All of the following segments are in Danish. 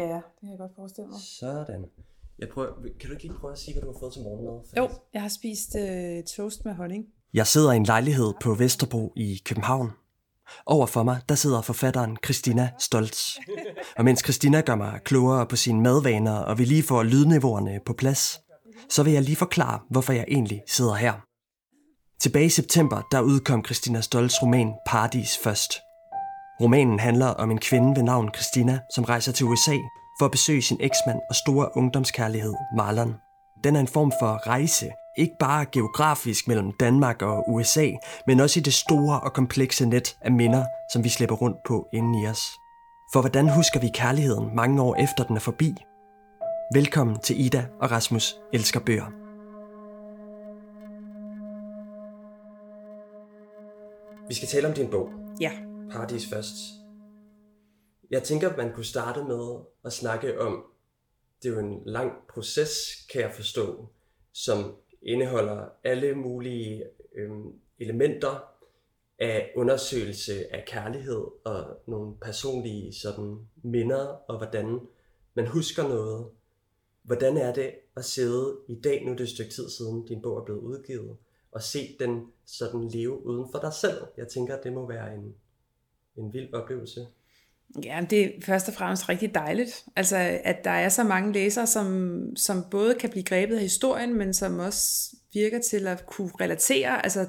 Ja, det kan jeg godt forestille mig. Sådan. Jeg prøver, kan du ikke lige prøve at sige, hvad du har fået til morgenmad? Jo, jeg har spist øh, toast med honning. Jeg sidder i en lejlighed på Vesterbro i København. Over for mig, der sidder forfatteren Christina Stoltz. Og mens Christina gør mig klogere på sine madvaner, og vi lige får lydniveauerne på plads, så vil jeg lige forklare, hvorfor jeg egentlig sidder her. Tilbage i september, der udkom Christina Stoltz roman Paradis først. Romanen handler om en kvinde ved navn Christina, som rejser til USA for at besøge sin eksmand og store ungdomskærlighed, Marlon. Den er en form for rejse, ikke bare geografisk mellem Danmark og USA, men også i det store og komplekse net af minder, som vi slipper rundt på inden i os. For hvordan husker vi kærligheden mange år efter den er forbi? Velkommen til Ida og Rasmus elsker bøger. Vi skal tale om din bog, Ja. Paradis først. Jeg tænker, at man kunne starte med at snakke om, det er jo en lang proces, kan jeg forstå, som indeholder alle mulige øhm, elementer af undersøgelse af kærlighed og nogle personlige sådan minder og hvordan man husker noget. Hvordan er det at sidde i dag, nu er det et stykke tid siden din bog er blevet udgivet, og se den sådan leve uden for dig selv? Jeg tænker, at det må være en, en vild oplevelse. Ja, det er først og fremmest rigtig dejligt. Altså, at der er så mange læsere, som, som både kan blive grebet af historien, men som også virker til at kunne relatere. Altså,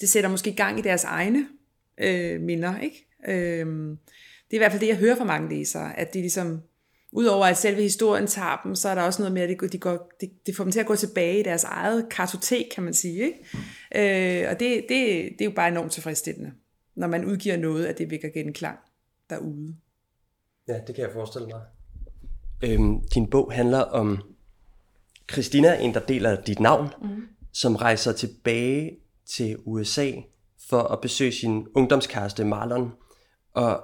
det sætter måske gang i deres egne øh, minder, ikke? Øh, det er i hvert fald det, jeg hører fra mange læsere, at de ligesom, udover at selve historien tager dem, så er der også noget med, at det, de går, det, de får dem til at gå tilbage i deres eget kartotek, kan man sige, ikke? Øh, og det, det, det er jo bare enormt tilfredsstillende, når man udgiver noget, at det vækker genklang derude. Ja, det kan jeg forestille mig. Øhm, din bog handler om Christina, en der deler dit navn, mm. som rejser tilbage til USA for at besøge sin ungdomskæreste Marlon. Og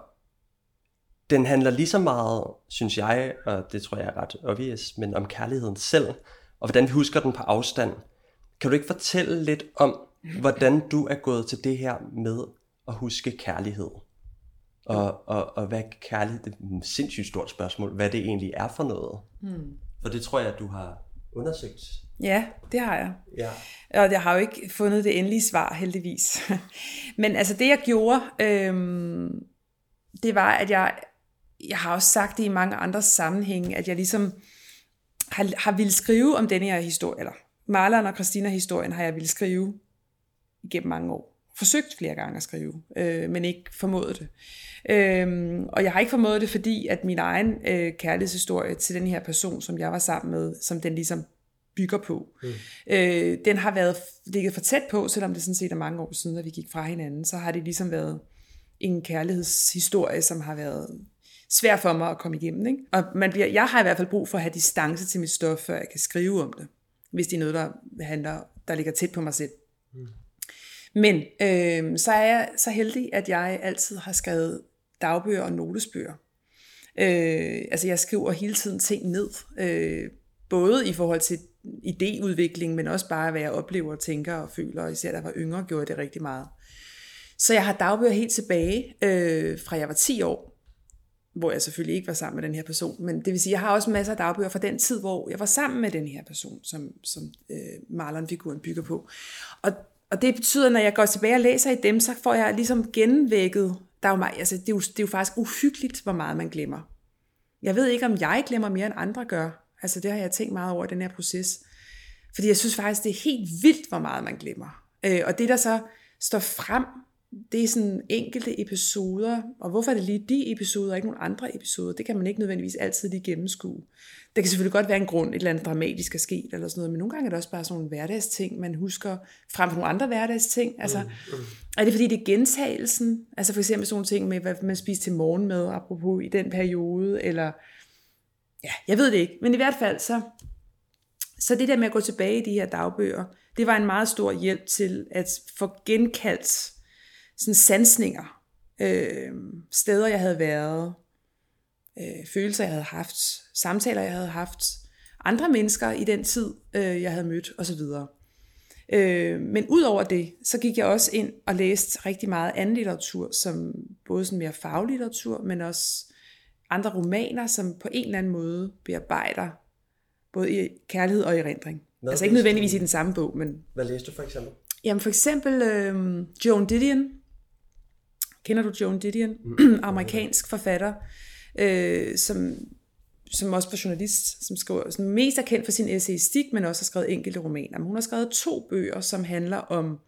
den handler lige så meget, synes jeg, og det tror jeg er ret obvious, men om kærligheden selv, og hvordan vi husker den på afstand. Kan du ikke fortælle lidt om, hvordan du er gået til det her med at huske kærlighed? Og, og, og hvad kærlighed, det er et sindssygt stort spørgsmål, hvad det egentlig er for noget. Hmm. For det tror jeg, at du har undersøgt. Ja, det har jeg. Ja. Og jeg har jo ikke fundet det endelige svar, heldigvis. Men altså det, jeg gjorde, øhm, det var, at jeg, jeg har også sagt det i mange andre sammenhænge, at jeg ligesom har, har ville skrive om denne her historie, eller Marlon og Christina-historien har jeg ville skrive igennem mange år. Forsøgt flere gange at skrive, øh, men ikke formået det. Øhm, og jeg har ikke formået det, fordi at min egen øh, kærlighedshistorie til den her person, som jeg var sammen med, som den ligesom bygger på, mm. øh, den har været ligget for tæt på, selvom det sådan set er mange år siden, at vi gik fra hinanden, så har det ligesom været en kærlighedshistorie, som har været svær for mig at komme igennem. Ikke? Og man bliver, jeg har i hvert fald brug for at have distance til mit stof, før jeg kan skrive om det, hvis det er noget, der, handler, der ligger tæt på mig selv. Mm. Men øh, så er jeg så heldig, at jeg altid har skrevet dagbøger og notesbøger. Øh, altså jeg skriver hele tiden ting ned, øh, både i forhold til idéudvikling, men også bare hvad jeg oplever, tænker og føler, og især da jeg var yngre, gjorde jeg det rigtig meget. Så jeg har dagbøger helt tilbage, øh, fra jeg var 10 år, hvor jeg selvfølgelig ikke var sammen med den her person, men det vil sige, jeg har også masser af dagbøger fra den tid, hvor jeg var sammen med den her person, som, som øh, Marlon-figuren bygger på. Og, og det betyder, når jeg går tilbage og læser i dem, så får jeg ligesom genvækket der er jo, meget, altså, det, er jo, det er jo faktisk uhyggeligt, hvor meget man glemmer. Jeg ved ikke, om jeg glemmer mere, end andre gør. Altså det har jeg tænkt meget over i den her proces. Fordi jeg synes faktisk, det er helt vildt, hvor meget man glemmer. Øh, og det, der så står frem, det er sådan enkelte episoder. Og hvorfor er det lige de episoder, og ikke nogle andre episoder? Det kan man ikke nødvendigvis altid lige gennemskue. Der kan selvfølgelig godt være en grund, et eller andet dramatisk er sket, eller sådan noget, men nogle gange er det også bare sådan nogle hverdagsting, man husker frem for nogle andre hverdagsting. Altså, mm, mm. Er det fordi, det er gentagelsen? Altså for eksempel sådan nogle ting med, hvad man spiser til morgen med, apropos i den periode, eller ja, jeg ved det ikke. Men i hvert fald så, så det der med at gå tilbage i de her dagbøger, det var en meget stor hjælp til at få genkaldt sådan sansninger, øh, steder jeg havde været, øh, følelser jeg havde haft, samtaler jeg havde haft, andre mennesker i den tid, øh, jeg havde mødt osv. Øh, men ud over det, så gik jeg også ind og læste rigtig meget anden litteratur, som både sådan mere faglitteratur, men også andre romaner, som på en eller anden måde bearbejder både i kærlighed og erindring. Hvad altså ikke nødvendigvis du? i den samme bog, men... Hvad læste du for eksempel? Jamen for eksempel øh, Joan Didion. Kender du Joan Didion? Amerikansk forfatter, øh, som, som også var journalist, som, skriver, som mest er kendt for sin essayistik, men også har skrevet enkelte romaner. Men hun har skrevet to bøger, som handler om,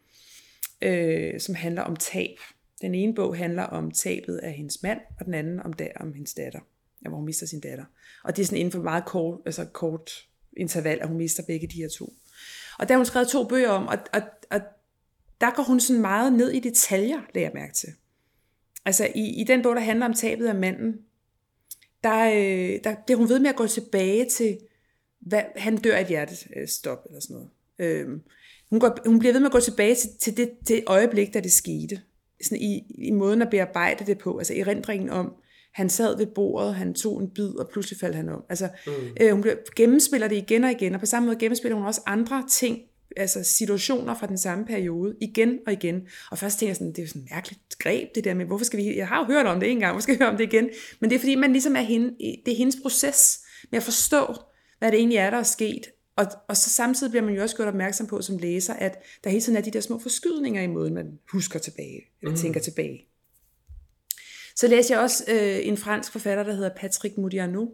øh, som handler om tab. Den ene bog handler om tabet af hendes mand, og den anden om, der, om hendes datter, ja, hvor hun mister sin datter. Og det er sådan inden for meget kort, altså kort interval, at hun mister begge de her to. Og der har hun skrevet to bøger om, og, og, og der går hun sådan meget ned i detaljer, lader jeg mærke til. Altså i, i den bog, der handler om tabet af manden, der, øh, der bliver hun ved med at gå tilbage til, hvad, han dør af et hjertestop eller sådan noget. Øh, hun, går, hun bliver ved med at gå tilbage til, til det, det øjeblik, da det skete. Sådan i, i måden at bearbejde det på, altså erindringen om, han sad ved bordet, han tog en bid, og pludselig faldt han om. Altså, mm. øh, hun gennemspiller det igen og igen, og på samme måde gennemspiller hun også andre ting, altså situationer fra den samme periode, igen og igen. Og først tænker jeg sådan, det er jo sådan et mærkeligt greb, det der med, hvorfor skal vi, jeg har jo hørt om det en gang, hvorfor skal vi høre om det igen? Men det er fordi, man ligesom er hende, det er hendes proces med at forstå, hvad det egentlig er, der er sket. Og, og så samtidig bliver man jo også gjort opmærksom på som læser, at der hele tiden er de der små forskydninger i måden, man husker tilbage, eller mm. tænker tilbage. Så læste jeg også øh, en fransk forfatter, der hedder Patrick Modiano,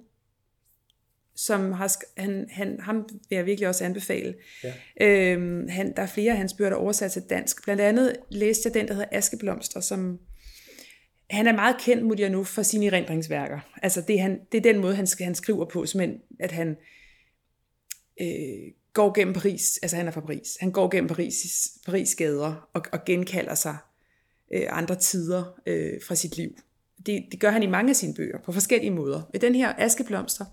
som har, han, han, ham vil jeg virkelig også anbefale. Ja. Øhm, han, der er flere af hans bøger, der er oversat til dansk. Blandt andet læste jeg den, der hedder Askeblomster, som han er meget kendt, Modiano, for sine erindringsværker. Altså det, han, det er den måde, han, han skriver på, simpelthen, at han øh, går gennem Paris, altså han er fra Paris, han går gennem Paris, Paris gader og, og genkalder sig øh, andre tider øh, fra sit liv. Det, det gør han i mange af sine bøger, på forskellige måder. I den her Askeblomster,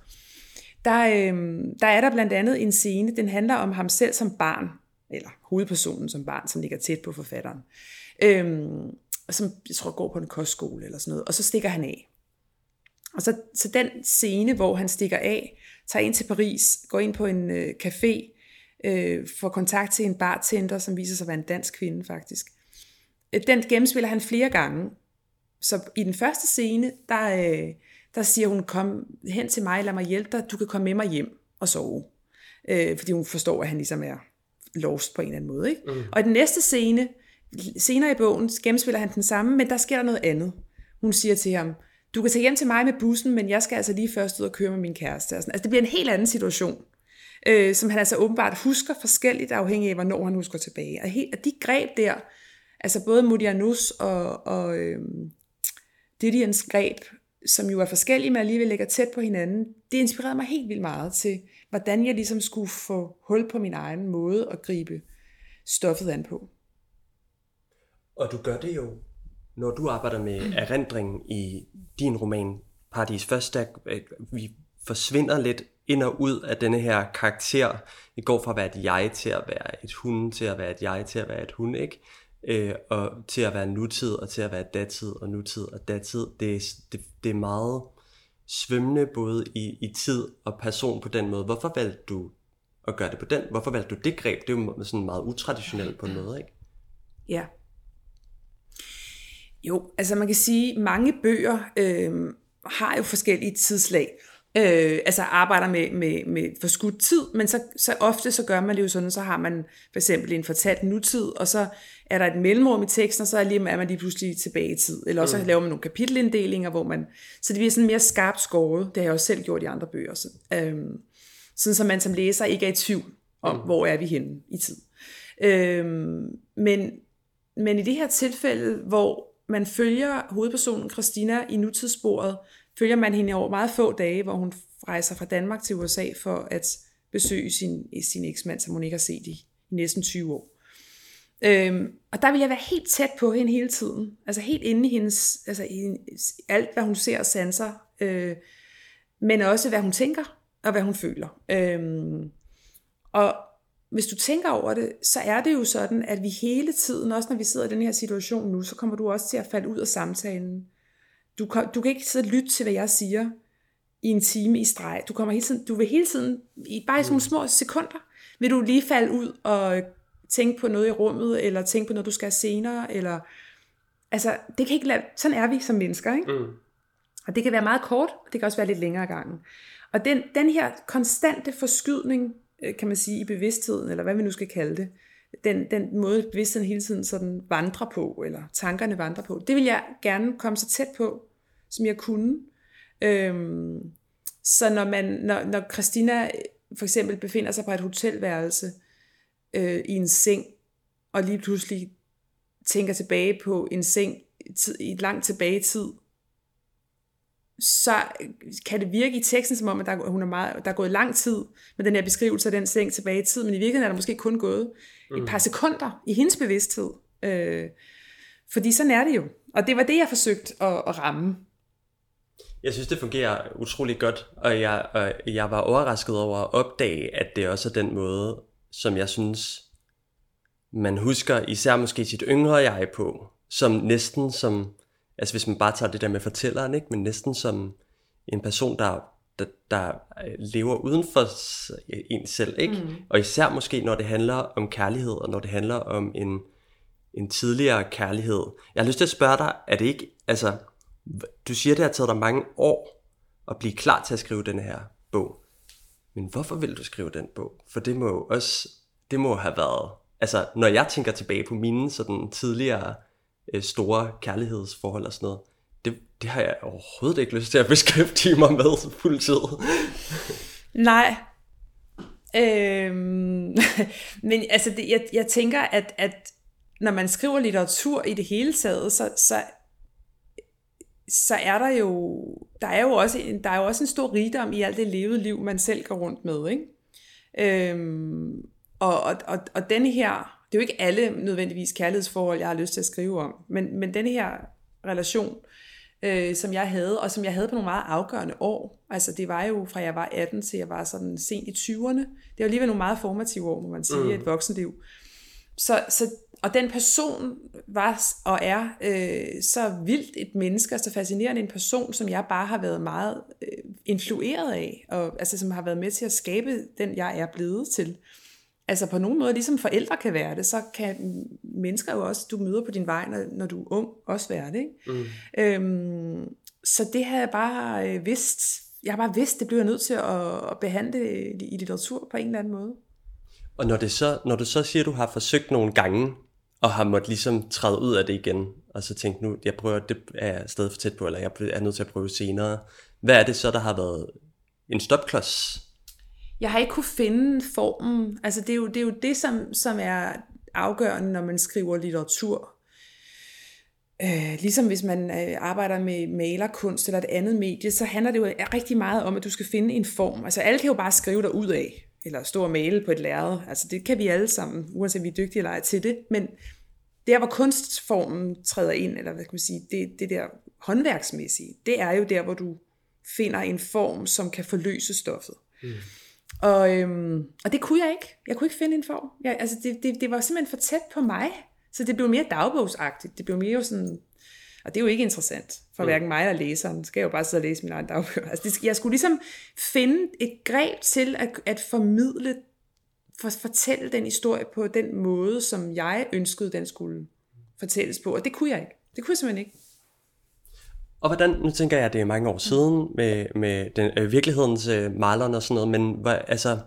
der, øh, der er der blandt andet en scene, den handler om ham selv som barn, eller hovedpersonen som barn, som ligger tæt på forfatteren, øh, som jeg tror går på en kostskole eller sådan noget, og så stikker han af. Og så, så den scene, hvor han stikker af, tager ind til Paris, går ind på en øh, café, øh, får kontakt til en bartender, som viser sig at være en dansk kvinde faktisk. Øh, den gennemspiller han flere gange. Så i den første scene, der, øh, der siger hun, kom hen til mig, lad mig hjælpe dig, du kan komme med mig hjem og sove. Øh, fordi hun forstår, at han ligesom er lost på en eller anden måde. Ikke? Mm. Og i den næste scene, senere i bogen, gennemspiller han den samme, men der sker der noget andet. Hun siger til ham, du kan tage hjem til mig med bussen, men jeg skal altså lige først ud og køre med min kæreste. Altså, det bliver en helt anden situation, øh, som han altså åbenbart husker forskelligt, afhængig af, hvornår han husker tilbage. Og, helt, og de greb der, altså både Modianus og, og øh, Didions greb, som jo er forskellige, men alligevel ligger tæt på hinanden, det inspirerede mig helt vildt meget til, hvordan jeg ligesom skulle få hul på min egen måde at gribe stoffet an på. Og du gør det jo, når du arbejder med erindringen i din roman Paradis Først, der vi forsvinder lidt ind og ud af denne her karakter. Vi går fra at være et jeg til at være et hun, til at være et jeg, til at være et hun, ikke? Øh, og til at være nutid, og til at være datid, og nutid og datid. Det, det, det er meget svømmende både i, i tid og person på den måde. Hvorfor valgte du at gøre det på den? Hvorfor valgte du det greb? Det er jo sådan meget utraditionelt på en måde, ikke? Ja. Jo, altså man kan sige, mange bøger øh, har jo forskellige tidslag øh, altså arbejder med, med, med forskudt tid, men så, så ofte så gør man det jo sådan, så har man for eksempel en fortalt nutid, og så er der et mellemrum i teksten, og så er, lige, er man lige pludselig tilbage i tid. Eller også mm. laver man nogle kapitelinddelinger, hvor man, så det bliver sådan mere skarpt skåret. Det har jeg også selv gjort i andre bøger. Så, øhm, sådan så man som læser ikke er i tvivl om, mm. hvor er vi henne i tid. Øhm, men, men i det her tilfælde, hvor man følger hovedpersonen Christina i nutidssporet, følger man hende over meget få dage, hvor hun rejser fra Danmark til USA for at besøge sin, sin eksmand, som hun ikke har set i, i næsten 20 år. Øhm, og der vil jeg være helt tæt på hende hele tiden. Altså helt inde i hendes, altså i alt, hvad hun ser og sanser. Øh, men også, hvad hun tænker og hvad hun føler. Øhm, og hvis du tænker over det, så er det jo sådan, at vi hele tiden, også når vi sidder i den her situation nu, så kommer du også til at falde ud af samtalen. Du kan, du kan ikke sidde og lytte til, hvad jeg siger i en time i streg. Du, kommer hele tiden, du vil hele tiden, i bare i sådan nogle små sekunder, vil du lige falde ud og tænke på noget i rummet, eller tænke på noget, du skal senere, eller... Altså, det kan ikke lade, sådan er vi som mennesker, ikke? Mm. Og det kan være meget kort, og det kan også være lidt længere gangen. Og den, den her konstante forskydning, øh, kan man sige, i bevidstheden, eller hvad vi nu skal kalde det, den, den måde bevidstheden hele tiden sådan vandrer på, eller tankerne vandrer på, det vil jeg gerne komme så tæt på, som jeg kunne. Øhm, så når, man, når, når Christina for eksempel befinder sig på et hotelværelse øh, i en seng, og lige pludselig tænker tilbage på en seng i et langt tilbage i tid, så kan det virke i teksten, som om, at der, hun er meget, der er gået lang tid med den her beskrivelse af den seng tilbage i tid, men i virkeligheden er der måske kun gået et par sekunder i hendes bevidsthed. Øh, fordi sådan er det jo. Og det var det, jeg forsøgte at, at ramme. Jeg synes, det fungerer utrolig godt, og jeg, og jeg var overrasket over at opdage, at det også er den måde, som jeg synes, man husker især måske sit yngre jeg på, som næsten som, altså hvis man bare tager det der med fortælleren, ikke? men næsten som en person, der, der, der lever uden for en selv, ikke? Mm. og især måske når det handler om kærlighed, og når det handler om en, en tidligere kærlighed. Jeg har lyst til at spørge dig, er det ikke, altså, du siger, det har taget dig mange år at blive klar til at skrive den her bog. Men hvorfor vil du skrive den bog? For det må jo også, det må have været, altså når jeg tænker tilbage på mine sådan tidligere øh, store kærlighedsforhold og sådan noget, det, det har jeg overhovedet ikke lyst til at beskæftige mig med fuldtid. Nej. Øhm, men altså, det, jeg, jeg tænker, at, at når man skriver litteratur i det hele taget, så, så så er der jo, der er jo også en, der er jo også en stor rigdom i alt det levede liv, man selv går rundt med, ikke? Øhm, og, og, og, og denne her, det er jo ikke alle nødvendigvis kærlighedsforhold, jeg har lyst til at skrive om, men, men denne her relation, øh, som jeg havde, og som jeg havde på nogle meget afgørende år, altså det var jo fra jeg var 18 til jeg var sådan sent i 20'erne, det var alligevel nogle meget formative år, må man sige, mm. et voksenliv. Så, så og den person var og er øh, så vildt et menneske, så fascinerende en person, som jeg bare har været meget øh, influeret af, og altså som har været med til at skabe den, jeg er blevet til. Altså på nogen måde, ligesom forældre kan være det, så kan mennesker jo også, du møder på din vej, når, når du er ung, også være det. Ikke? Mm. Øhm, så det har jeg bare øh, vidst, jeg har bare vidst, det bliver jeg nødt til at, at behandle i litteratur på en eller anden måde. Og når, det så, når du så siger, at du har forsøgt nogle gange og har måttet ligesom træde ud af det igen, og så tænkt nu, jeg prøver, det er jeg stadig for tæt på, eller jeg er nødt til at prøve senere. Hvad er det så, der har været en stopklods? Jeg har ikke kunne finde formen. Altså det er jo det, er jo det som, som er afgørende, når man skriver litteratur. Øh, ligesom hvis man øh, arbejder med malerkunst eller et andet medie, så handler det jo rigtig meget om, at du skal finde en form. Altså alle kan jo bare skrive dig ud af eller stå og male på et lærred. Altså det kan vi alle sammen, uanset om vi er dygtige eller ej til det. Men der, hvor kunstformen træder ind, eller hvad kan man sige, det, det der håndværksmæssige, det er jo der, hvor du finder en form, som kan forløse stoffet. Mm. Og, øhm, og det kunne jeg ikke. Jeg kunne ikke finde en form. Jeg, altså det, det, det var simpelthen for tæt på mig. Så det blev mere dagbogsagtigt. Det blev mere sådan og det er jo ikke interessant for mm. hverken mig eller læseren. Skal jeg jo bare sidde og læse min egen dagbøger. Altså, det, jeg skulle ligesom finde et greb til at, at formidle, for, fortælle den historie på den måde, som jeg ønskede, den skulle fortælles på. Og det kunne jeg ikke. Det kunne jeg simpelthen ikke. Og hvordan, nu tænker jeg, at det er mange år siden med, med den, øh, virkelighedens øh, malerne og sådan noget, men hvad, altså,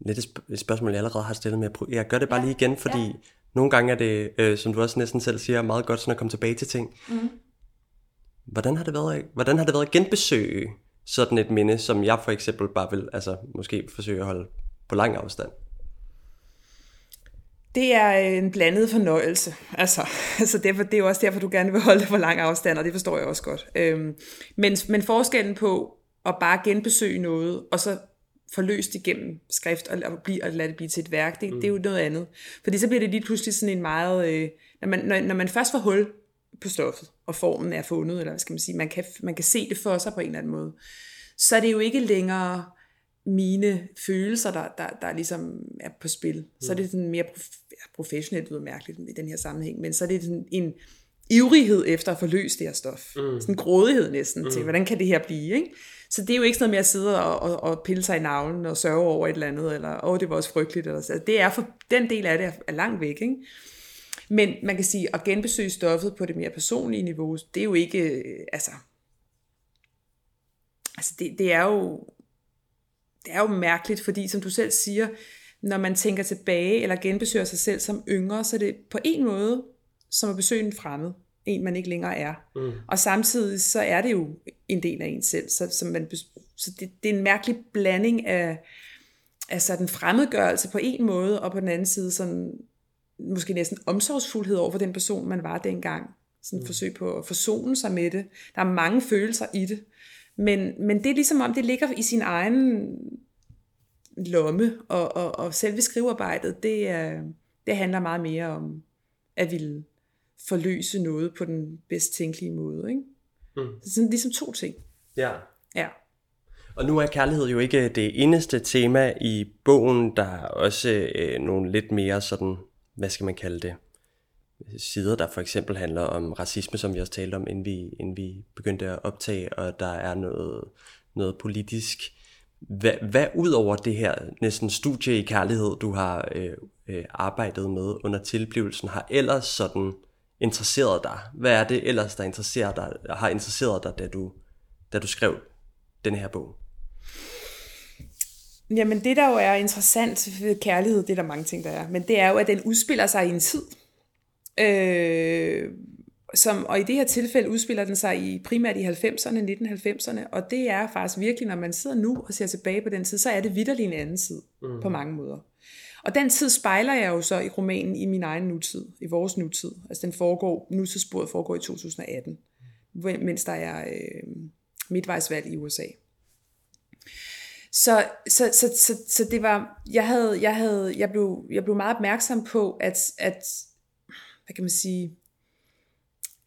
lidt et spørgsmål, jeg allerede har stillet, med. jeg gør det bare ja. lige igen, fordi ja. Nogle gange er det, øh, som du også næsten selv siger, meget godt sådan at komme tilbage til ting. Mm. Hvordan har det været, hvordan har det været at genbesøge sådan et minde, som jeg for eksempel bare vil, altså måske forsøge at holde på lang afstand? Det er en blandet fornøjelse. Altså, altså derfor, det er jo også derfor, du gerne vil holde det på lang afstand, og det forstår jeg også godt. Øhm, men, men forskellen på at bare genbesøge noget, og så forløst igennem skrift og, og, blive, og lade det blive til et værk, det, mm. det er jo noget andet. Fordi så bliver det lige pludselig sådan en meget... Øh, når, man, når, når man først får hul på stoffet, og formen er fundet, eller hvad skal man sige, man kan, man kan se det for sig på en eller anden måde, så er det jo ikke længere mine følelser, der, der, der ligesom er på spil. Mm. Så er det sådan mere prof- professionelt, mærkeligt i den her sammenhæng, men så er det sådan en ivrighed efter at forløse det her stof. Mm. Sådan en grådighed næsten mm. til, hvordan kan det her blive, ikke? Så det er jo ikke sådan noget med at sidde og, og, og pille sig i navlen og sørge over et eller andet, eller åh, oh, det var også frygteligt. Eller så. Altså, det er for, den del af det er langt væk. Ikke? Men man kan sige, at genbesøge stoffet på det mere personlige niveau, det er jo ikke, øh, altså, altså det, det er jo det er jo mærkeligt, fordi som du selv siger, når man tænker tilbage eller genbesøger sig selv som yngre, så er det på en måde som at besøge en fremmed, en man ikke længere er. Mm. Og samtidig så er det jo en del af en selv, så, så, man, så det, det er en mærkelig blanding af, af sådan fremmedgørelse på en måde, og på den anden side sådan måske næsten omsorgsfuldhed over for den person, man var dengang. Sådan et mm. forsøg på at forsone sig med det. Der er mange følelser i det. Men, men det er ligesom om, det ligger i sin egen lomme, og, og, og selve skrivearbejdet, det, er, det handler meget mere om at ville forløse noget på den bedst tænkelige måde. Ikke? Mm. Så sådan ligesom to ting. Ja. Ja. Og nu er kærlighed jo ikke det eneste tema i bogen. Der er også øh, nogle lidt mere sådan, hvad skal man kalde det, sider, der for eksempel handler om racisme, som vi også talte om, inden vi, inden vi begyndte at optage, og der er noget, noget politisk. Hvad, hvad ud over det her næsten studie i kærlighed, du har øh, øh, arbejdet med under tilblivelsen, har ellers sådan interesseret dig? Hvad er det ellers, der interesserer dig, har interesseret dig, da du, da du skrev den her bog? Jamen det, der jo er interessant ved kærlighed, det er der mange ting, der er, men det er jo, at den udspiller sig i en tid. Øh, som, og i det her tilfælde udspiller den sig i primært i 90'erne, 1990'erne, og det er faktisk virkelig, når man sidder nu og ser tilbage på den tid, så er det vidderlig en anden tid mm. på mange måder. Og den tid spejler jeg jo så i romanen i min egen nutid, i vores nutid. Altså den foregår, nutidssporet foregår i 2018, mens der er øh, midtvejsvalg i USA. Så, så, så, så, så det var, jeg havde, jeg havde, jeg blev, jeg blev meget opmærksom på, at, at hvad kan man sige,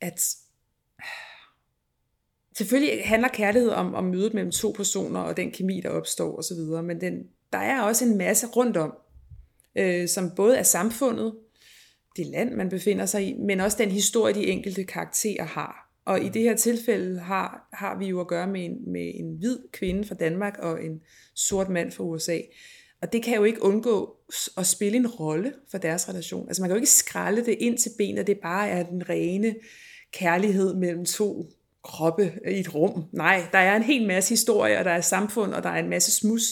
at selvfølgelig handler kærlighed om, om mødet mellem to personer, og den kemi, der opstår osv., men den, der er også en masse rundt om, øh, som både er samfundet, det land, man befinder sig i, men også den historie, de enkelte karakterer har. Og i det her tilfælde har, har vi jo at gøre med en, med en hvid kvinde fra Danmark og en sort mand fra USA. Og det kan jo ikke undgå at spille en rolle for deres relation. Altså man kan jo ikke skralde det ind til benet, det bare er den rene kærlighed mellem to kroppe i et rum. Nej, der er en hel masse historie, og der er samfund, og der er en masse smus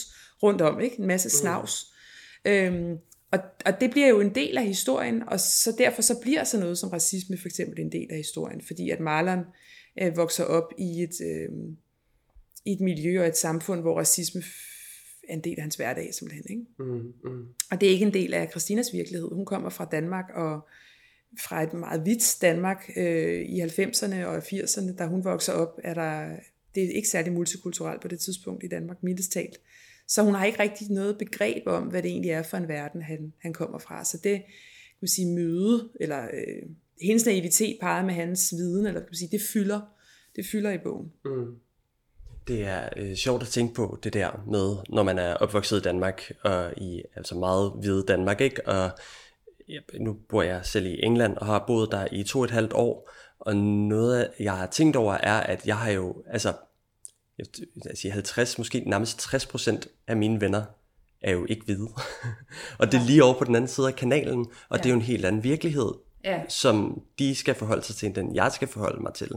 rundt om, ikke? en masse snavs. Mm. Øhm, og, og det bliver jo en del af historien, og så derfor så bliver sådan noget som racisme for eksempel en del af historien, fordi at Marlon øh, vokser op i et, øh, i et miljø og et samfund, hvor racisme er en del af hans hverdag simpelthen. Ikke? Mm, mm. Og det er ikke en del af Christinas virkelighed. Hun kommer fra Danmark og fra et meget hvidt Danmark øh, i 90'erne og 80'erne, da hun vokser op, er der, det er ikke særlig multikulturelt på det tidspunkt i Danmark, mildest talt. Så hun har ikke rigtig noget begreb om, hvad det egentlig er for en verden, han, han kommer fra. Så det, kan man sige, møde, eller øh, hendes naivitet parret med hans viden, eller kan man sige, det fylder, det fylder i bogen. Mm. Det er øh, sjovt at tænke på det der med, når man er opvokset i Danmark, og i altså meget hvide Danmark, ikke? Og ja, nu bor jeg selv i England, og har boet der i to og et halvt år, og noget, jeg har tænkt over, er, at jeg har jo, altså, jeg siger 50, måske nærmest 60 procent af mine venner er jo ikke hvide. og det er lige over på den anden side af kanalen, og ja. det er jo en helt anden virkelighed, ja. som de skal forholde sig til, end den jeg skal forholde mig til.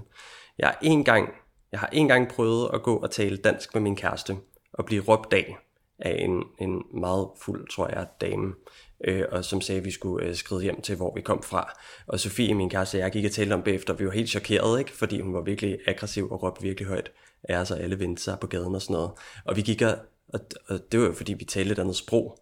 Jeg har en gang jeg har en gang prøvet at gå og tale dansk med min kæreste, og blive råbt af af en, en meget fuld, tror jeg, dame, øh, og som sagde, at vi skulle øh, skride hjem til, hvor vi kom fra. Og Sofie, min kæreste, jeg gik og talte om bagefter, vi var helt chokerede, ikke? fordi hun var virkelig aggressiv og råbte virkelig højt af os, og alle vendte sig på gaden og sådan noget. Og vi gik og, og, og det var jo fordi, vi talte et andet sprog.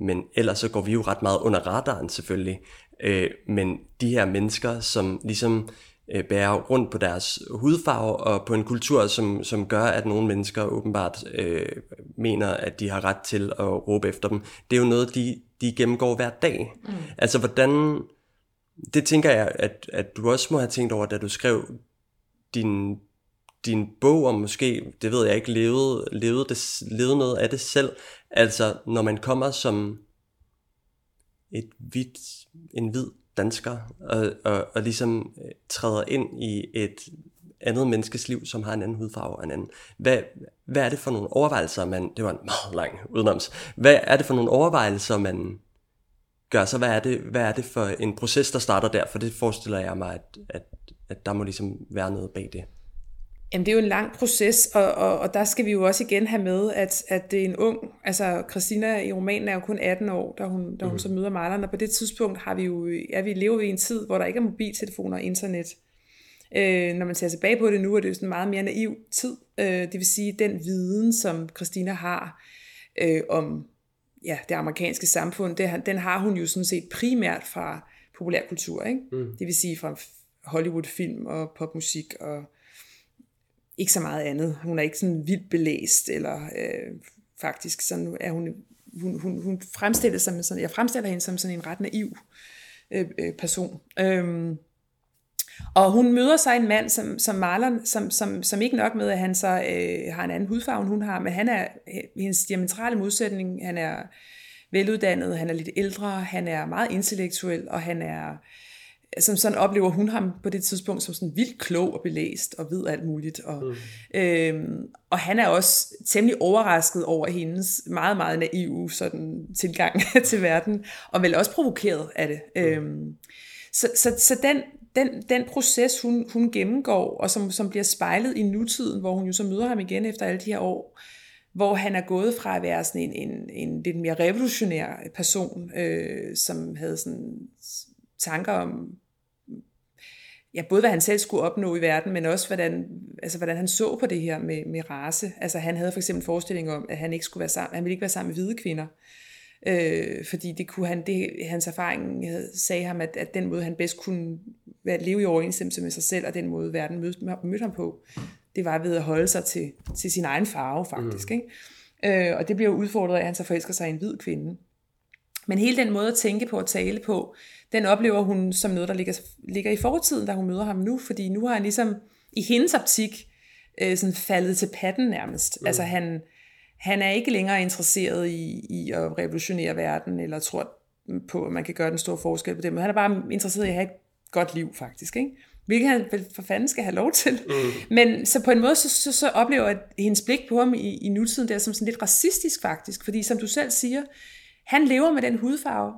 Men ellers så går vi jo ret meget under radaren selvfølgelig. Øh, men de her mennesker, som ligesom øh, bærer rundt på deres hudfarve og på en kultur, som, som gør, at nogle mennesker åbenbart øh, mener, at de har ret til at råbe efter dem. Det er jo noget, de, de gennemgår hver dag. Mm. Altså hvordan... Det tænker jeg, at, at du også må have tænkt over, da du skrev din, din bog om måske, det ved jeg ikke, levede, levede, det, levede noget af det selv. Altså når man kommer som et hvidt, en hvid dansker, og, og, og ligesom øh, træder ind i et andet menneskes liv, som har en anden hudfarve og en anden. Hvad, hvad er det for nogle overvejelser, man... Det var en meget lang udenoms. Hvad er det for nogle overvejelser, man gør så? Hvad er det, hvad er det for en proces, der starter der? For det forestiller jeg mig, at, at, at der må ligesom være noget bag det. Jamen, det er jo en lang proces, og, og, og der skal vi jo også igen have med, at, at det er en ung, altså Christina i romanen er jo kun 18 år, da hun, da hun mm. så møder maleren, og på det tidspunkt har vi jo, ja, vi lever i en tid, hvor der ikke er mobiltelefoner og internet. Øh, når man ser tilbage på det nu, er det jo sådan en meget mere naiv tid. Øh, det vil sige, den viden, som Christina har øh, om ja, det amerikanske samfund, det, den har hun jo sådan set primært fra populærkultur. Ikke? Mm. Det vil sige fra Hollywood-film og popmusik og ikke så meget andet. Hun er ikke sådan vildt belæst, eller øh, faktisk sådan er hun, hun, hun, hun fremstiller sig sådan, jeg fremstiller hende som sådan en ret naiv øh, øh person. Øhm, og hun møder sig en mand, som, som maler, som, som, som ikke nok med, at han så øh, har en anden hudfarve, end hun har, men han er øh, hendes diametrale modsætning. Han er veluddannet, han er lidt ældre, han er meget intellektuel, og han er som sådan oplever hun ham på det tidspunkt som sådan vildt klog og belæst og ved alt muligt. Og, mm. øhm, og han er også temmelig overrasket over hendes meget, meget naive sådan, tilgang til verden, og vel også provokeret af det. Mm. Øhm, så så, så den, den, den proces, hun, hun gennemgår, og som, som bliver spejlet i nutiden, hvor hun jo så møder ham igen efter alle de her år, hvor han er gået fra at være sådan en, en, en lidt mere revolutionær person, øh, som havde sådan tanker om ja, både hvad han selv skulle opnå i verden, men også hvordan, altså, hvordan han så på det her med, med race. Altså han havde for eksempel forestilling om, at han ikke skulle være sammen, han ville ikke være sammen med hvide kvinder. Øh, fordi det kunne han, det, hans erfaring sagde ham, at, at den måde han bedst kunne leve i overensstemmelse med sig selv, og den måde verden mødte, mødte ham på, det var ved at holde sig til, til sin egen farve faktisk. Mm. Ikke? Øh, og det bliver udfordret af, at han så forelsker sig i en hvid kvinde. Men hele den måde at tænke på og tale på, den oplever hun som noget, der ligger, ligger i fortiden, da hun møder ham nu, fordi nu har han ligesom i hendes optik øh, sådan faldet til patten nærmest. Mm. Altså han, han er ikke længere interesseret i, i at revolutionere verden, eller tror på, at man kan gøre den store forskel på det, men han er bare interesseret i at have et godt liv faktisk, ikke? hvilket han for fanden skal have lov til. Mm. Men så på en måde, så, så, så oplever jeg hendes blik på ham i, i nutiden der som sådan lidt racistisk faktisk, fordi som du selv siger, han lever med den hudfarve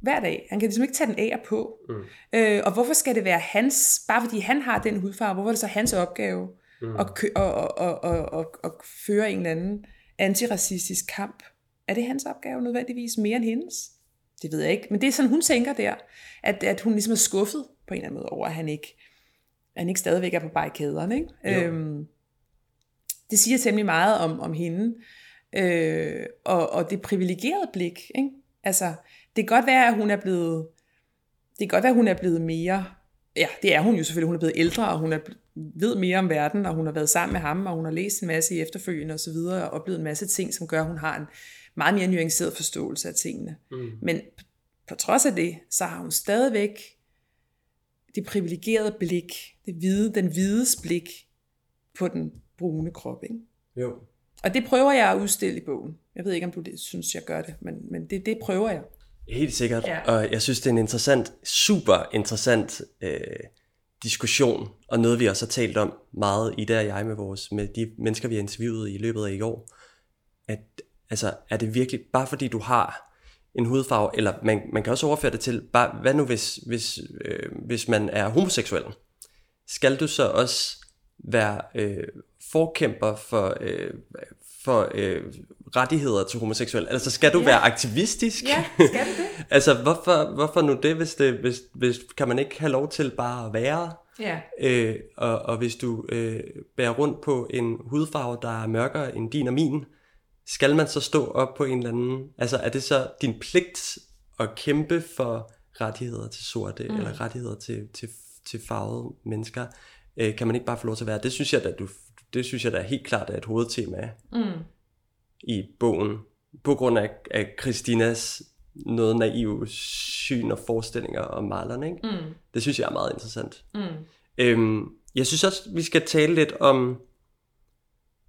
hver dag. Han kan ligesom ikke tage den af og på. Mm. Øh, og hvorfor skal det være hans, bare fordi han har den hudfarve, hvorfor er det så hans opgave mm. at, kø- og, og, og, og, og, og føre en eller anden antiracistisk kamp? Er det hans opgave nødvendigvis mere end hendes? Det ved jeg ikke, men det er sådan, hun tænker der, at, at hun ligesom er skuffet på en eller anden måde over, at han ikke, at han ikke stadigvæk er på barrikaderne. Ikke? Øhm, det siger temmelig meget om, om hende, øh, og, og det privilegerede blik. Ikke? Altså, det kan godt være, at hun er blevet, det kan godt være, at hun er blevet mere, ja, det er hun jo selvfølgelig, hun er blevet ældre, og hun er, ved mere om verden, og hun har været sammen med ham, og hun har læst en masse i efterfølgende og så videre, og oplevet en masse ting, som gør, at hun har en meget mere nuanceret forståelse af tingene. Mm. Men på trods af det, så har hun stadigvæk det privilegerede blik, det hvide, den hvides blik på den brune krop. Ikke? Jo. Og det prøver jeg at udstille i bogen. Jeg ved ikke, om du det, synes, jeg gør det, men, men det, det prøver jeg. Helt sikkert, ja. og jeg synes, det er en interessant, super interessant øh, diskussion, og noget vi også har talt om meget, i der jeg med vores, med de mennesker, vi har interviewet i løbet af i år, at altså, er det virkelig, bare fordi du har en hudfarve, eller man, man kan også overføre det til, bare, hvad nu hvis, hvis, øh, hvis man er homoseksuel? Skal du så også være øh, forkæmper for, øh, for øh, rettigheder til homoseksuelle? Altså skal du ja. være aktivistisk? Ja, skal du det? altså hvorfor, hvorfor nu det, hvis, det hvis, hvis, kan man ikke have lov til bare at være? Ja. Øh, og, og hvis du øh, bærer rundt på en hudfarve, der er mørkere end din og min, skal man så stå op på en eller anden... Altså er det så din pligt at kæmpe for rettigheder til sorte, mm. eller rettigheder til, til, til farvede mennesker? Øh, kan man ikke bare få lov til at være? Det synes jeg, at du, det synes jeg da helt klart er et hovedtema mm. i bogen. På grund af, af Christinas noget naive syn og forestillinger om malerne. Ikke? Mm. Det synes jeg er meget interessant. Mm. Øhm, jeg synes også, vi skal tale lidt om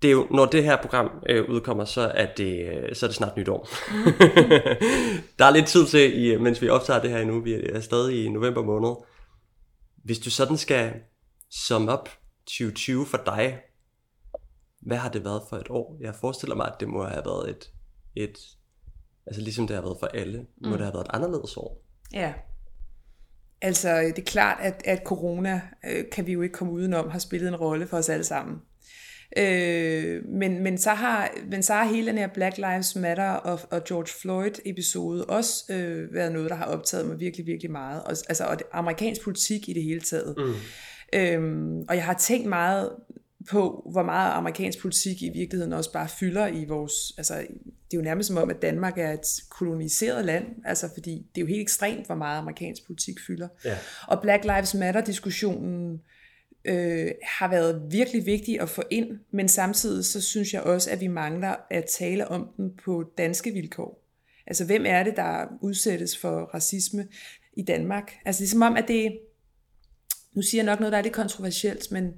det er jo, når det her program øh, udkommer, så er, det, øh, så er det snart nytår. Mm. der er lidt tid til, i, mens vi optager det her endnu, vi er stadig i november måned. Hvis du sådan skal sum op 2020 for dig, hvad har det været for et år? Jeg forestiller mig, at det må have været et, et altså ligesom det har været for alle, mm. må det have været et anderledes år. Ja. altså det er klart, at, at corona øh, kan vi jo ikke komme udenom, har spillet en rolle for os alle sammen. Øh, men, men, så har, men så har hele den her Black Lives Matter og, og George Floyd episode også øh, været noget, der har optaget mig virkelig, virkelig meget. Og, altså, og det, amerikansk politik i det hele taget. Mm. Øhm, og jeg har tænkt meget på, hvor meget amerikansk politik i virkeligheden også bare fylder i vores... Altså, det er jo nærmest som om, at Danmark er et koloniseret land, altså fordi det er jo helt ekstremt, hvor meget amerikansk politik fylder. Ja. Og Black Lives Matter-diskussionen øh, har været virkelig vigtig at få ind, men samtidig så synes jeg også, at vi mangler at tale om den på danske vilkår. Altså, hvem er det, der udsættes for racisme i Danmark? Altså, det er som om, at det... Nu siger jeg nok noget, der er lidt kontroversielt, men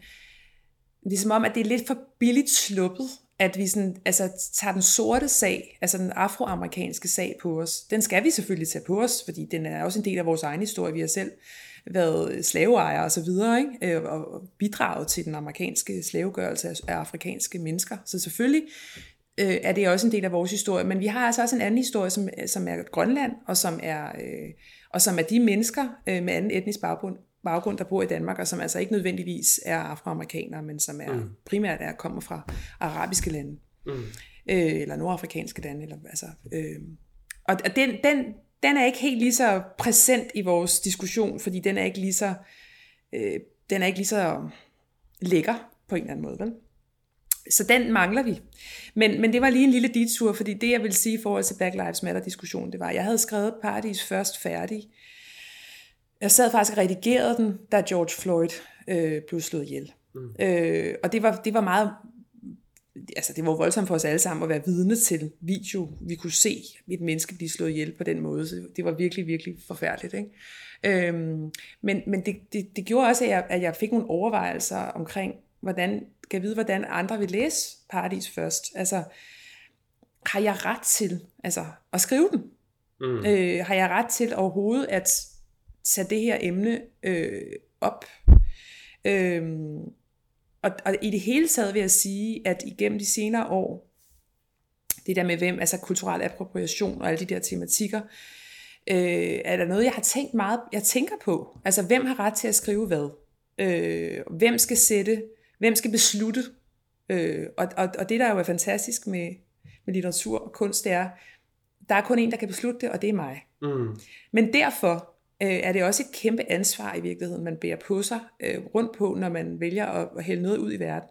ligesom om, at det er lidt for billigt sluppet, at vi sådan, altså, tager den sorte sag, altså den afroamerikanske sag på os. Den skal vi selvfølgelig tage på os, fordi den er også en del af vores egen historie. Vi har selv været slaveejere og så videre, ikke? Øh, og bidraget til den amerikanske slavegørelse af afrikanske mennesker. Så selvfølgelig øh, er det også en del af vores historie. Men vi har altså også en anden historie, som, som er Grønland, og som er, øh, og som er de mennesker øh, med anden etnisk baggrund, baggrund, der bor i Danmark, og som altså ikke nødvendigvis er afroamerikanere, men som er mm. primært er kommer fra arabiske lande, mm. øh, eller nordafrikanske lande. Eller, altså, øh, og den, den, den er ikke helt lige så præsent i vores diskussion, fordi den er ikke lige så, øh, den er ikke lige så lækker på en eller anden måde. Vel? Så den mangler vi. Men, men det var lige en lille detur, fordi det jeg vil sige i forhold til Black Lives Matter-diskussionen, det var, at jeg havde skrevet Paradis først færdig. Jeg sad faktisk og redigerede den, da George Floyd øh, blev slået ihjel. Mm. Øh, og det var, det var meget altså det var voldsomt for os alle sammen at være vidne til video. Vi kunne se et menneske blive slået ihjel på den måde, så det var virkelig, virkelig forfærdeligt. Ikke? Øhm, men men det, det, det gjorde også, at jeg, at jeg fik nogle overvejelser omkring, hvordan, kan jeg vide, hvordan andre vil læse Paradis først. Altså, har jeg ret til altså, at skrive den? Mm. Øh, har jeg ret til overhovedet at tage det her emne øh, op? Øh, og, og i det hele taget vil jeg sige, at igennem de senere år, det der med hvem, altså kulturel appropriation og alle de der tematikker, øh, er der noget, jeg har tænkt meget, jeg tænker på. Altså, hvem har ret til at skrive hvad? Øh, hvem skal sætte, hvem skal beslutte? Øh, og, og, og det, der jo er fantastisk med, med litteratur og kunst, det er, der er kun en, der kan beslutte det, og det er mig. Mm. Men derfor øh, er det også et kæmpe ansvar i virkeligheden, man bærer på sig øh, rundt på, når man vælger at, at hælde noget ud i verden.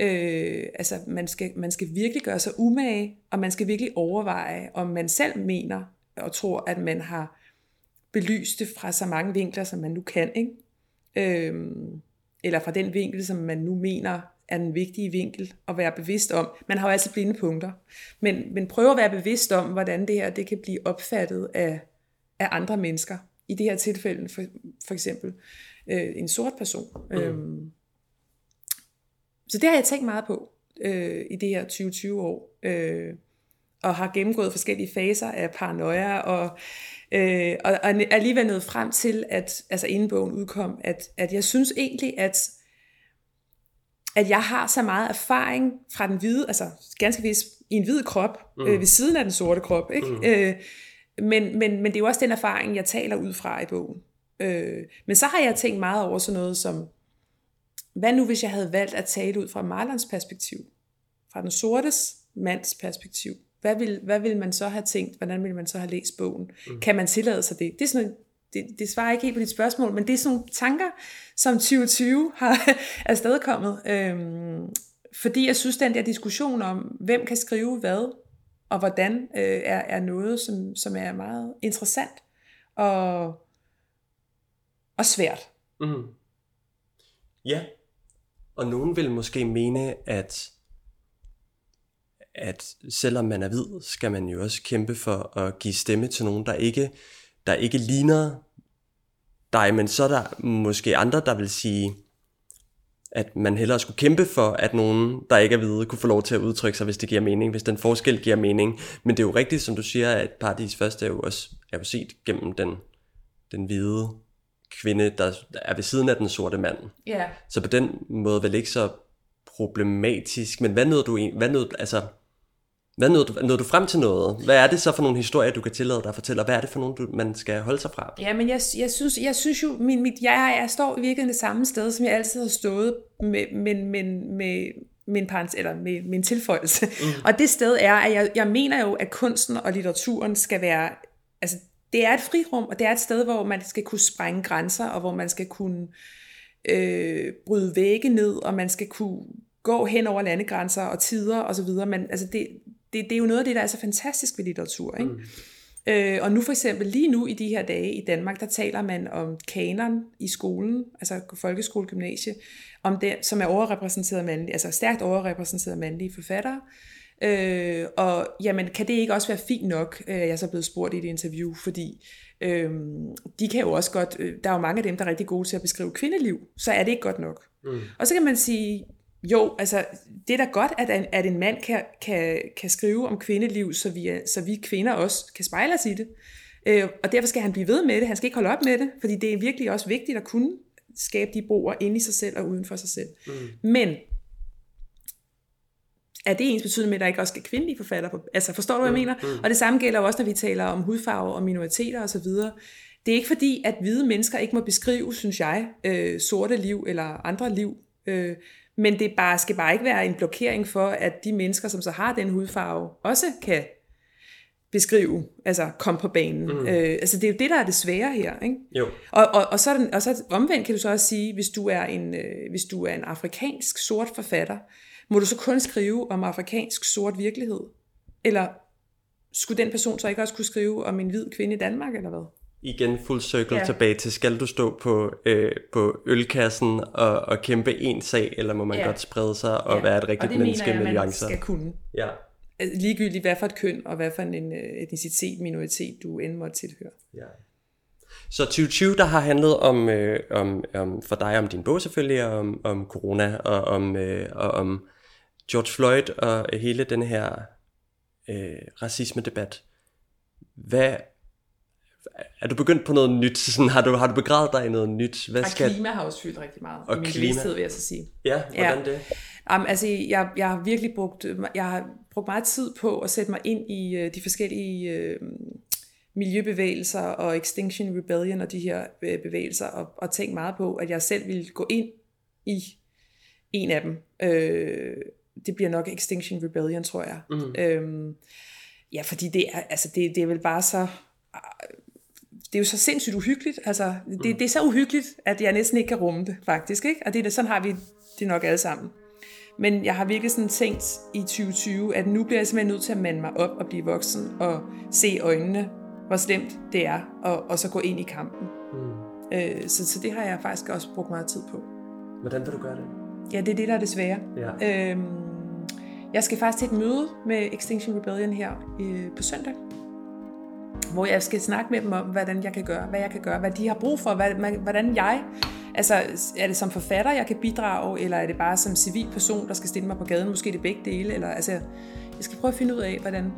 Øh, altså man skal, man skal virkelig gøre sig umage, og man skal virkelig overveje, om man selv mener og tror, at man har belyst det fra så mange vinkler, som man nu kan. Ikke? Øh, eller fra den vinkel, som man nu mener er den vigtige vinkel at være bevidst om. Man har jo altid blinde punkter, men, men prøv at være bevidst om, hvordan det her det kan blive opfattet af, af andre mennesker i det her tilfælde for, for eksempel øh, en sort person. Mm. Øhm, så det har jeg tænkt meget på øh, i det her 2020 år, øh, og har gennemgået forskellige faser af paranoia, og, øh, og, og alligevel nået frem til, at altså inden bogen udkom, at, at jeg synes egentlig, at at jeg har så meget erfaring fra den hvide, altså ganske vist i en hvid krop, mm. øh, ved siden af den sorte krop, ikke? Mm. Øh, men, men, men det er jo også den erfaring, jeg taler ud fra i bogen. Øh, men så har jeg tænkt meget over sådan noget som, hvad nu hvis jeg havde valgt at tale ud fra Marlons perspektiv? Fra den sortes mands perspektiv? Hvad vil, hvad vil man så have tænkt? Hvordan vil man så have læst bogen? Mm. Kan man tillade sig det? Det, er sådan, det, det svarer ikke helt på dit spørgsmål, men det er sådan nogle tanker, som 2020 har afstedkommet. Øhm, fordi jeg synes, den der diskussion om, hvem kan skrive hvad, og hvordan øh, er, er noget, som, som er meget interessant og, og svært. Mm. Ja, og nogen vil måske mene, at at selvom man er hvid, skal man jo også kæmpe for at give stemme til nogen, der ikke, der ikke ligner dig, men så er der måske andre, der vil sige, at man hellere skulle kæmpe for, at nogen, der ikke er hvide, kunne få lov til at udtrykke sig, hvis det giver mening, hvis den forskel giver mening. Men det er jo rigtigt, som du siger, at Paradis først er jo også er jo set gennem den, den hvide kvinde, der er ved siden af den sorte mand. Yeah. Så på den måde vel ikke så problematisk. Men hvad nåede du, hvad nåede, altså, Hvad nåede du, nåede du frem til noget? Hvad er det så for nogle historier, du kan tillade dig at fortælle, og hvad er det for nogle, du, man skal holde sig fra? Ja, men jeg, jeg, synes, jeg synes jo, min, mit, jeg, jeg står i virkeligheden det samme sted, som jeg altid har stået, med, men, men, med, min, parents, eller med min tilføjelse. Mm. Og det sted er, at jeg, jeg mener jo, at kunsten og litteraturen skal være, altså det er et frirum, og det er et sted, hvor man skal kunne sprænge grænser, og hvor man skal kunne øh, bryde vægge ned, og man skal kunne gå hen over landegrænser og tider osv. Men altså det, det, det er jo noget af det, der er så fantastisk ved litteratur. Ikke? Mm. Øh, og nu for eksempel, lige nu i de her dage i Danmark, der taler man om kanon i skolen, altså folkeskole, gymnasie, om det, som er overrepræsenteret mandlige, altså stærkt overrepræsenteret mandlige forfattere. Øh, og jamen, kan det ikke også være fint nok, øh, jeg er så blevet spurgt i et interview, fordi øh, de kan jo også godt, øh, der er jo mange af dem, der er rigtig gode til at beskrive kvindeliv, så er det ikke godt nok. Mm. Og så kan man sige, jo, altså det er da godt, at en, at en mand kan, kan, kan skrive om kvindeliv, så vi, så vi kvinder også kan spejle os i det. Øh, og derfor skal han blive ved med det. Han skal ikke holde op med det, fordi det er virkelig også vigtigt at kunne skabe de broer ind i sig selv og uden for sig selv. Mm. Men er det ens betydning med, at der ikke også skal kvindelige forfatter på? Altså forstår du, hvad jeg mm. mener? Mm. Og det samme gælder også, når vi taler om hudfarve og minoriteter osv. Det er ikke fordi, at hvide mennesker ikke må beskrive, synes jeg, øh, sorte liv eller andre liv. Øh, men det bare, skal bare ikke være en blokering for, at de mennesker, som så har den hudfarve, også kan beskrive, altså komme på banen. Mm. Øh, altså det er jo det, der er det svære her. Ikke? Jo. Og, og, og, så er den, og så omvendt kan du så også sige, hvis du er en, øh, hvis du er en afrikansk sort forfatter, må du så kun skrive om afrikansk sort virkelighed? Eller skulle den person så ikke også kunne skrive om en hvid kvinde i Danmark, eller hvad? Igen full circle ja. tilbage til, skal du stå på, øh, på ølkassen og, og kæmpe en sag, eller må man ja. godt sprede sig og ja. være et rigtigt og menneske mener jeg, med nuancer? skal kunne. Ja. Altså, ligegyldigt hvad for et køn og hvad for en øh, etnicitet, minoritet du end måtte tilhøre. Ja. Så 2020, der har handlet om, øh, om, om for dig om din bog selvfølgelig, og om, om corona og om, øh, og om George Floyd og hele den her øh, racisme-debat. Hvad, er du begyndt på noget nyt? Sådan, har, du, har du begravet dig i noget nyt? Hvad skal... Og klima har også fyldt rigtig meget og i min klima. bevidsthed, vil jeg så sige. Ja, hvordan ja. det? Um, altså, jeg, jeg har virkelig brugt, jeg har brugt meget tid på at sætte mig ind i uh, de forskellige uh, miljøbevægelser og Extinction Rebellion og de her uh, bevægelser, og, og tænkt meget på, at jeg selv ville gå ind i en af dem. Uh, det bliver nok Extinction Rebellion, tror jeg. Mm. Uh, ja, fordi det er, altså, det, det er vel bare så det er jo så sindssygt uhyggeligt. Altså, det, det er så uhyggeligt, at jeg næsten ikke kan rumme det, faktisk. Ikke? Og det er det, sådan har vi det nok alle sammen. Men jeg har virkelig sådan tænkt i 2020, at nu bliver jeg simpelthen nødt til at mande mig op og blive voksen og se øjnene, hvor slemt det er, og, og så gå ind i kampen. Mm. Øh, så, så det har jeg faktisk også brugt meget tid på. Hvordan vil du gøre det? Ja, det er det, der er det svære. Ja. Øhm, jeg skal faktisk til et møde med Extinction Rebellion her øh, på søndag hvor jeg skal snakke med dem om, hvordan jeg kan gøre, hvad jeg kan gøre, hvad de har brug for, hvad, hvordan jeg, altså er det som forfatter, jeg kan bidrage, eller er det bare som civil person, der skal stille mig på gaden, måske det begge dele, eller altså, jeg skal prøve at finde ud af, hvordan,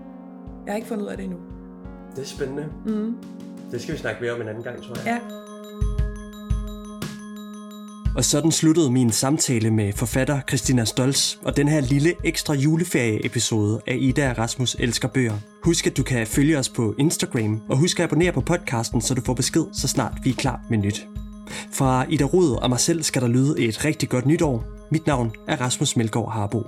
jeg har ikke fundet ud af det endnu. Det er spændende. Mm. Det skal vi snakke mere om en anden gang, tror jeg. Ja. Og sådan sluttede min samtale med forfatter Christina Stolz og den her lille ekstra juleferie-episode af Ida og Rasmus Elsker Bøger. Husk, at du kan følge os på Instagram, og husk at abonnere på podcasten, så du får besked, så snart vi er klar med nyt. Fra Ida Rud og mig selv skal der lyde et rigtig godt nytår. Mit navn er Rasmus Melgaard Harbo.